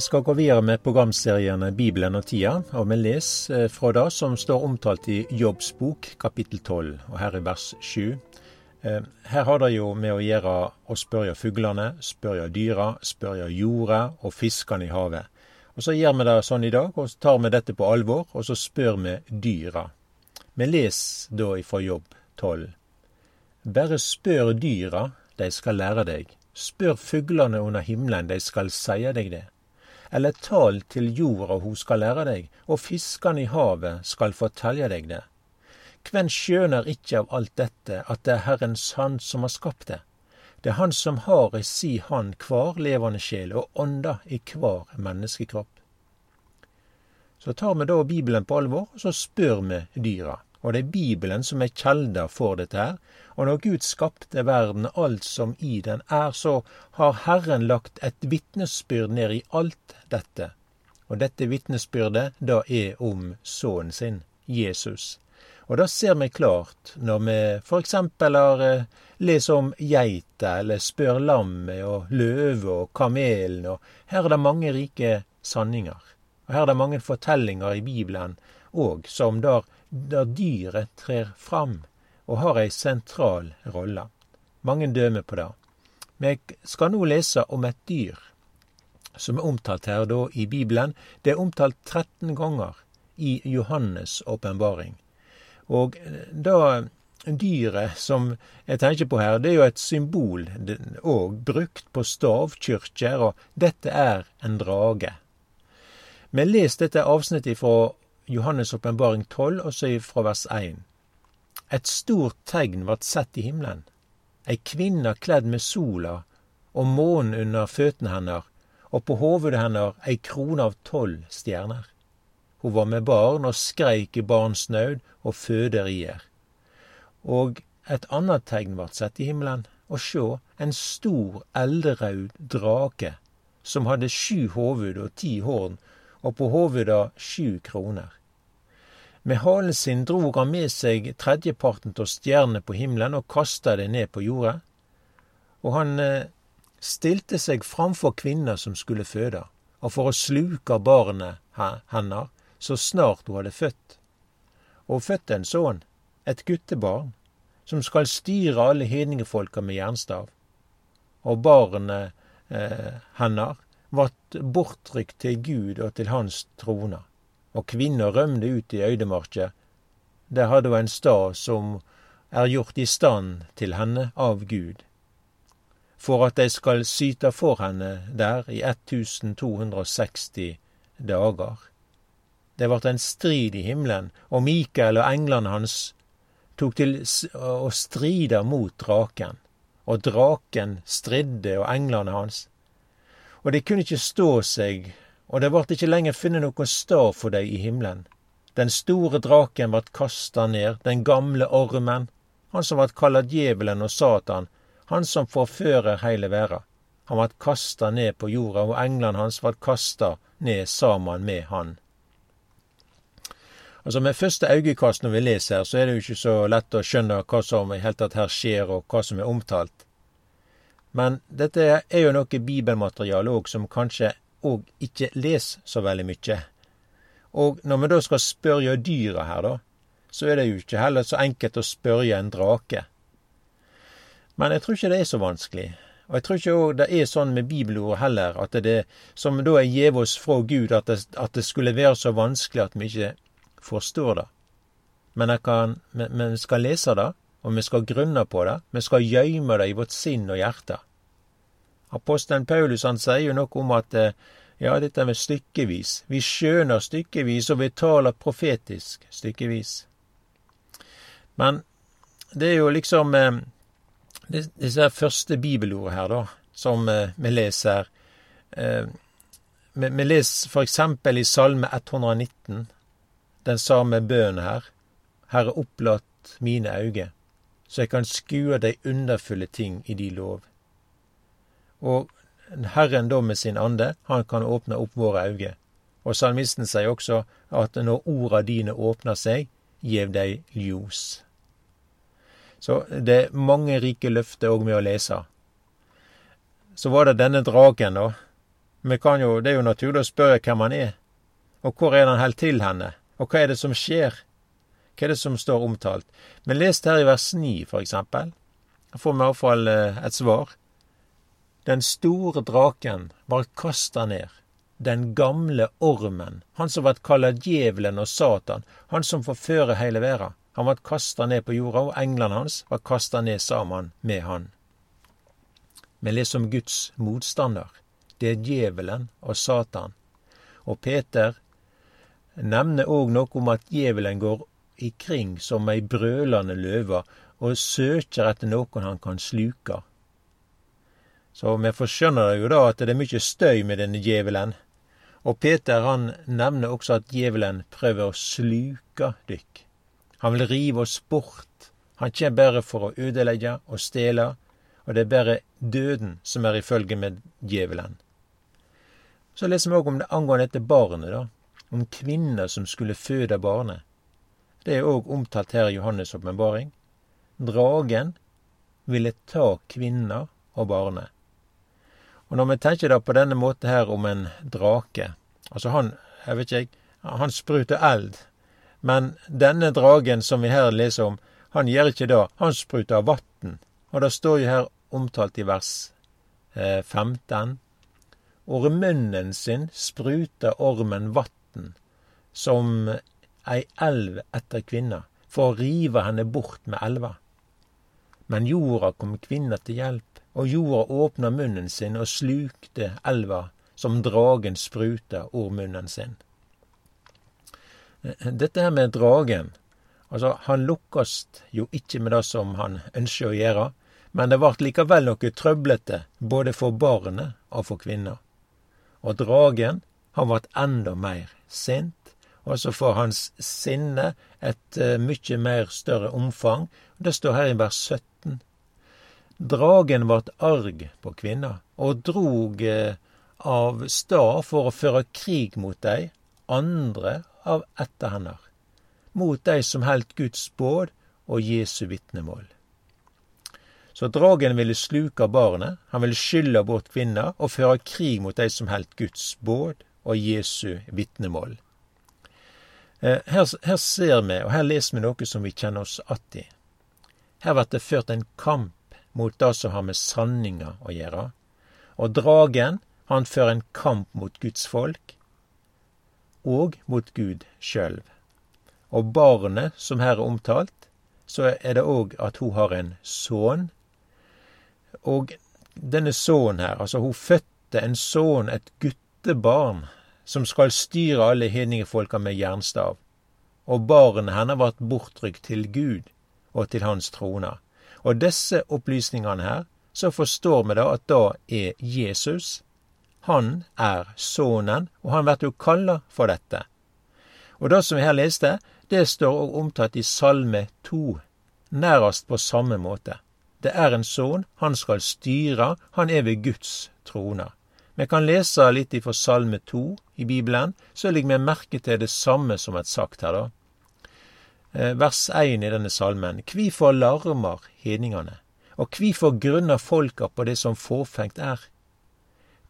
Vi skal gå videre med programseriene Bibelen og tida, og vi leser eh, fra det som står omtalt i Jobbs bok, kapittel 12, og her i vers 7. Eh, her har det jo med å gjøre å spørre fuglene, spørre dyra, spørre jorda og fiskene i havet. Og Så gjør vi det sånn i dag, og så tar vi dette på alvor, og så spør vi dyra. Vi leser da ifra Jobb 12. Bare spør dyra, de skal lære deg. Spør fuglene under himmelen, de skal seie deg det eller tal til jorda hun skal lære deg, og fiskene i havet skal fortelje deg det. Kven skjøner ikkje av alt dette at det er Herrens Hand som har skapt det? Det er Han som har i si hand hver levende sjel og ånda i hver menneskekropp. Så tar vi da Bibelen på alvor, og så spør vi dyra. Og det er Bibelen som er kjelda for dette her. Og når Gud skapte verden, alt som i den er, så har Herren lagt et vitnesbyrd ned i alt dette. Og dette vitnesbyrdet da er om sønnen sin, Jesus. Og da ser vi klart når vi f.eks. har eh, leser om geita, eller spør lammet og løve og kamelen, og her er det mange rike sanninger. Og her er det mange fortellinger i Bibelen òg, som der der dyret trer fram og har ei sentral rolle. Mange dømer på det. Vi skal nå lese om et dyr som er omtalt her da i Bibelen. Det er omtalt 13 ganger i Johannes' åpenbaring. Og da dyret som jeg tenker på her, det er jo et symbol og brukt på stavkyrkjer, og dette er en drage. Vi leser dette avsnittet fra Johannes' åpenbaring 12, og så fra vers 1. Et stort tegn vart sett i himmelen. Ei kvinne kledd med sola og månen under føttene hennes, og på hovedet hennes ei krone av tolv stjerner. Hun var med barn og skreik i barnsnaud og føderier. Og et annet tegn vart sett i himmelen, og sjå, en stor eldraud drake, som hadde sju hoved og ti horn, og på hovuda sju kroner. Med halen sin drog han med seg tredjeparten av stjernene på himmelen og kasta det ned på jorda. Og han eh, stilte seg framfor kvinna som skulle føde, og for å sluke barnet hennes så snart hun hadde født. Og fødte en sønn, et guttebarn, som skal styre alle hedningefolka med jernstav. Og barnet eh, hennes vart bortrykt til Gud og til hans trona og kvinner rømde ut i øydemarka. Der hadde hun en stad som er gjort i stand til henne av Gud, for at de skal syte for henne der i 1260 dager. Det vart en strid i himmelen, og Mikael og englene hans tok til å stride mot draken. Og draken stridde og englene hans. Og de kunne ikke stå seg og det vart ikkje lenger funnet nokon stad for dei i himmelen. Den store draken vart kasta ned, den gamle ormen, han som vart kalla djevelen og Satan, han som forfører heile verda. Han vart kasta ned på jorda, og englene hans vart kasta ned saman med han. Altså Med første øyekast når vi leser her, så er det jo ikke så lett å skjønne hva som i hele tatt her skjer, og hva som er omtalt. Men dette er jo noe bibelmateriale òg som kanskje og ikke leser så veldig mye. Og når vi da skal spørre dyra her, da, så er det jo ikke heller så enkelt å spørre en drake. Men jeg tror ikke det er så vanskelig. Og jeg tror ikke det er sånn med bibelord heller, at det som da er gjeve oss fra Gud, at det, at det, skulle være så vanskelig at vi ikke forstår det. Men vi skal lese det, og vi skal grunne på det. Vi skal gjøyme det i vårt sinn og hjerte. Apostelen Paulus han sier jo noe om at eh, ja, dette med stykkevis. Vi skjønner stykkevis, og vi taler profetisk stykkevis. Men det er jo liksom eh, disse første bibelordene her, da, som eh, vi leser. Vi leser for eksempel i Salme 119, den samme bønnen her. Herre, opplatt mine øyne, så jeg kan skue de underfulle ting i de lov. Og Herren da med sin ande, han kan åpne opp våre øyne. Og salmisten sier også at når orda dine åpner seg, gjev dei ljos. Så det er mange rike løfter òg med å lese. Så var det denne dragen, da. Jo, det er jo naturlig å spørre hvem han er, og hvor er han helt til henne, og hva er det som skjer? Hva er det som står omtalt? Men leste her i vers 9, for eksempel. Får vi iallfall eh, et svar. Den store draken var kasta ned, den gamle ormen, han som vart kalla djevelen og Satan, han som forfører hele verda. Han vart kasta ned på jorda, og englene hans var kasta ned sammen med han. Vi leser om Guds motstander. Det er djevelen og Satan. Og Peter nevner òg noe om at djevelen går ikring som ei brølende løve og søker etter noen han kan sluke. Så vi forskjønner jo da at det er mye støy med denne djevelen. Og Peter han nevner også at djevelen prøver å sluke dykk. Han vil rive oss bort. Han kommer bare for å ødelegge og stjele, og det er bare døden som er i følge med djevelen. Så leser vi òg om det angående dette barnet, da. Om kvinner som skulle føde barnet. Det er òg omtalt her i Johannes' åpenbaring. Dragen ville ta kvinner og barnet. Og når vi tenker da på denne måten her om en drake Altså han, jeg vet ikke han spruter eld. Men denne dragen som vi her leser om, han gjør ikke det. Han spruter vann. Og det står jo her omtalt i vers eh, 15. Og i munnen sin spruter ormen vann, som ei elv etter kvinna, for å rive henne bort med elva. Men jorda kom kvinna til hjelp, og jorda åpna munnen sin og slukte elva som dragen spruta ord munnen sin. Dette her med dragen, altså han lukkast jo ikke med det som han ønsker å gjøre, men det vart likevel noe trøblete både for barnet og for kvinna. Og dragen, han vart enda mer sint og så får hans sinne et uh, mykje mer større omfang. Det står her i vers 17. Dragen vart arg på kvinna, og drog uh, av stad for å føre krig mot dei, andre av etter hennar, mot dei som heldt Guds båd og Jesu vitnemål. Så dragen ville sluke barnet, han ville skylde bort kvinna og føre krig mot dei som heldt Guds båd og Jesu vitnemål. Eh, her, her, ser vi, og her leser vi noe som vi kjenner oss att i. Her blir det ført en kamp mot det som har med sanninga å gjøre. Og dragen, han fører en kamp mot Guds folk, og mot Gud sjølv. Og barnet som her er omtalt, så er det òg at hun har en sønn. Og denne sønnen her, altså hun fødte en sønn, et guttebarn, som skal styre alle hedningefolka med jernstav. Og barnet hennes vart bortrykt til Gud og til hans trone. Og disse opplysningene her, så forstår vi da at da er Jesus. Han er sønnen, og han blir jo kalla for dette. Og det som vi her leste, det står òg omtalt i Salme 2, nærast på samme måte. Det er en sønn, han skal styre, han er ved Guds trone. Vi kan lese litt ifra Salme 2 i Bibelen, så legger vi merke til det samme som er sagt her, da. Eh, vers 1 i denne salmen. Kvifor larmer hedningene, og kvifor grunner folka på det som fåfengt er?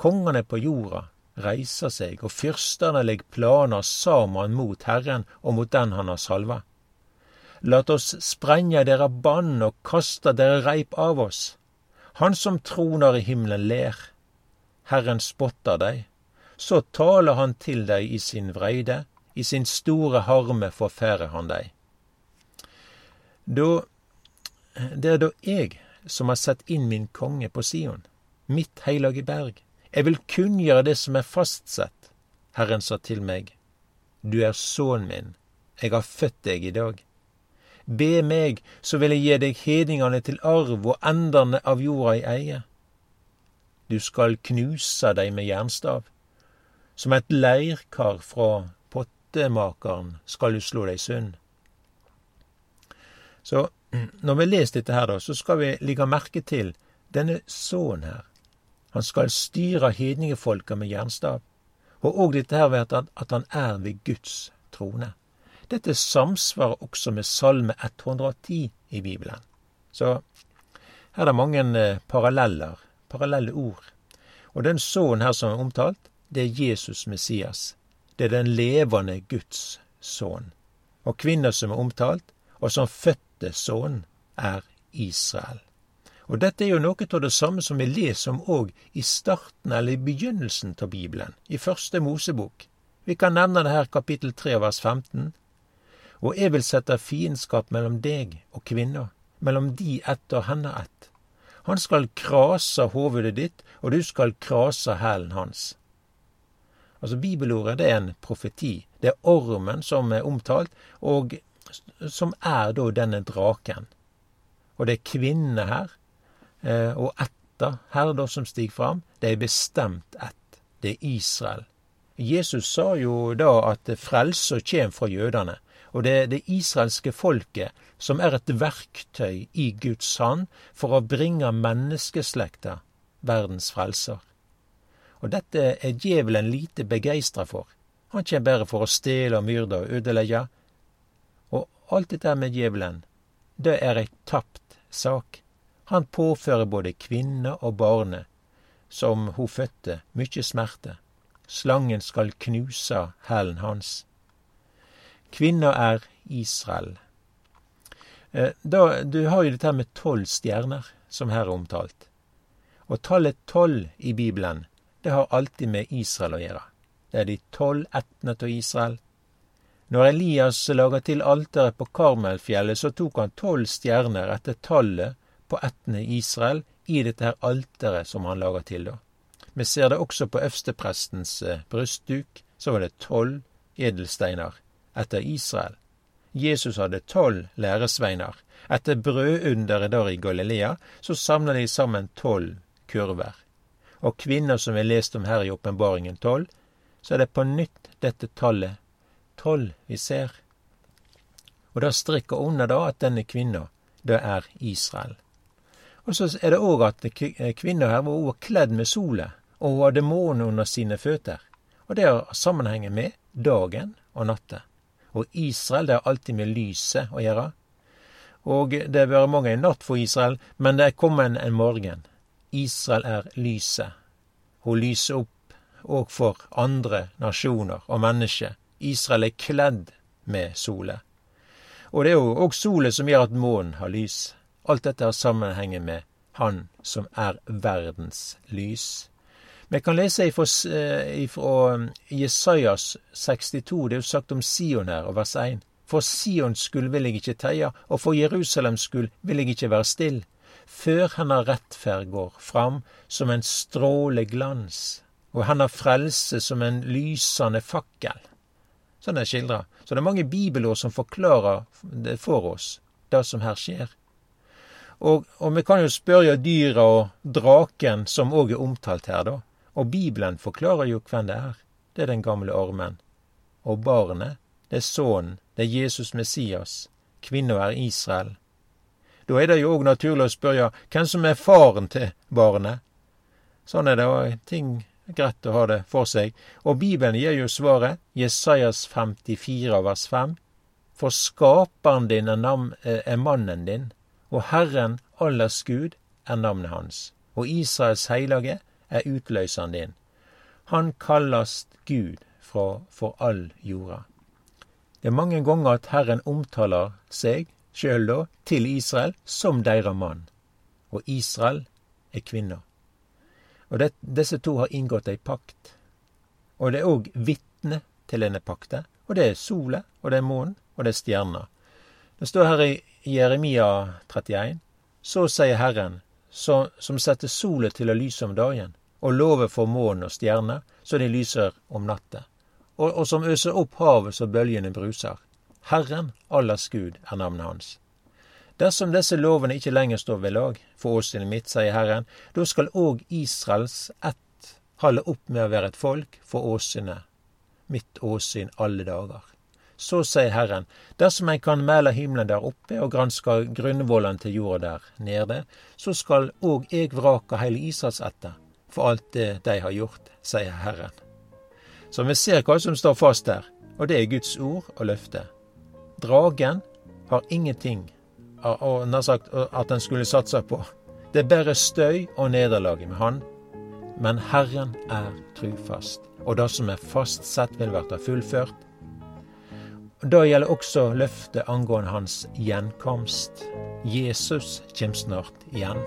Kongene på jorda reiser seg, og fyrstene legger planer saman mot Herren og mot den han har salva. Lat oss sprenge dere bann og kaste dere reip av oss. Han som troner i himmelen ler. Herren spotter deg, så taler han til deg i sin vreide, i sin store harme forferder han deg. Da, det er da jeg som har sett inn min konge på Sion, mitt heilage berg. Jeg vil kunngjøre det som er fastsett. Herren sa til meg, Du er sønnen min, jeg har født deg i dag. Be meg, så vil jeg gi deg hedningene til arv og endene av jorda i eie. Du skal knuse dem med jernstav. Som et leirkar fra pottemakeren skal du slå deg sund. Så når vi leser dette her, da, så skal vi legge merke til denne sønnen her. Han skal styre hedningefolka med jernstav. Og òg dette her ved at han er ved Guds trone. Dette samsvarer også med Salme 110 i Bibelen. Så her er det mange eh, paralleller parallelle ord. Og den sønnen her som er omtalt, det er Jesus Messias. Det er den levende Guds sønn. Og kvinna som er omtalt, og som fødte sønn er Israel. Og dette er jo noe av det samme som vi leser om òg i starten eller i begynnelsen av Bibelen, i første Mosebok. Vi kan nevne det her kapittel 3 vers 15. Og jeg vil sette fiendskap mellom deg og kvinna, mellom de ett og henne ett. Han skal krase hovedet ditt, og du skal krase hælen hans. Altså Bibelordet det er en profeti. Det er ormen som er omtalt, og som er da denne draken. Og det er kvinne her, eh, og etter her da som stiger fram. Det er bestemt ett. Det er Israel. Jesus sa jo da at frelsa kjem fra jødene. Og det er det israelske folket som er et verktøy i Guds hand for å bringe menneskeslekta verdens frelser. Og dette er djevelen lite begeistra for. Han kjem bare for å stjele og myrde og ødelegge. Alt dette med djevelen, det er ei tapt sak. Han påfører både kvinne og barnet, som hun fødte, mykje smerte. Slangen skal knuse hælen hans. Kvinna er Israel. Eh, da, du har jo dette med tolv stjerner, som her er omtalt. Og tallet tolv i Bibelen, det har alltid med Israel å gjøre. Det er de tolv ættene av Israel. Når Elias laga til alteret på Karmelfjellet, så tok han tolv stjerner etter tallet på ættene Israel i dette her alteret som han laga til, da. Vi ser det også på øversteprestens eh, brystduk. Så var det tolv edelsteiner etter Israel. Jesus hadde tolv læresveiner. Etter brødunderet der i Galilea, så samla de sammen tolv kurver. Og kvinner som vi leste om her i Åpenbaringen tolv, så er det på nytt dette tallet tolv vi ser. Og det strikker under da at denne kvinna, det er Israel. Og så er det òg at kvinna her var kledd med sola, og hun hadde månen under sine føtter. Og det har sammenhengen med dagen og natta. Og Israel, det har alltid med lyset å gjøre. Og det har vært mange en natt for Israel, men det er kommet en morgen. Israel er lyset. Hun lyser opp òg for andre nasjoner og mennesker. Israel er kledd med solet. Og det er jo òg solet som gjør at månen har lys. Alt dette har sammenheng med Han som er verdens lys. Vi kan lese ifra, eh, um, Jesajas 62, det er jo sagt om Sion her, og vers 1. For Sions skyld vil jeg ikke teie, og for Jerusalems skyld vil jeg ikke være still, før hennes rettferd går fram som en stråle glans, og hennes frelse som en lysende fakkel. Sånn er det skildra. Så det er mange bibelord som forklarer det for oss, det som her skjer. Og, og vi kan jo spørre dyra og draken, som òg er omtalt her, da. Og Bibelen forklarer jo hvem det er. Det er den gamle armen. Og barnet, det er sønnen, det er Jesus Messias. Kvinna er Israel. Da er det jo òg naturlig å spørre hvem som er faren til barnet. Sånn er det, ting greit å ha det for seg. Og Bibelen gir jo svaret, Jesajas 54 vers 5. For skaperen din er, navn, eh, er mannen din, og Herren allers Gud er navnet hans. Og Israels heilage er utløseren din. Han kallast Gud fra for all jorda. Det er mange ganger at Herren omtaler seg sjøl da til Israel som deira mann, og Israel er kvinna. Og det, Disse to har inngått ei pakt. Og det er òg vitne til denne pakta. Og det er sola, og det er månen, og det er stjerna. Det står her i Jeremia 31. Så sier Herren, så, som setter sola til å lyse om dagen, og lover for månen og stjerner, så de lyser om natta, og, og som øser opp havet så bølgene bruser. Herren, allers Gud, er navnet hans. Dersom disse lovene ikke lenger står ved lag for åsynet mitt, sier Herren, da skal òg Israels ett holde opp med å være et folk for åsynet, mitt åsyn alle dager. Så sier Herren, dersom en kan mæle himmelen der oppe og granske grunnvollene til jorda der nede, så skal òg eg vrake heile Israels etter for alt det de har gjort, sier Herren. Så vi ser hva som står fast der, og det er Guds ord og løfte. Dragen har ingenting nær sagt, at en skulle satse på. Det er bare støy og nederlag med han. men Herren er trufast, og det som er fastsett, vil verta fullført. Det gjelder også løftet angående hans gjenkomst. Jesus kjem snart igjen.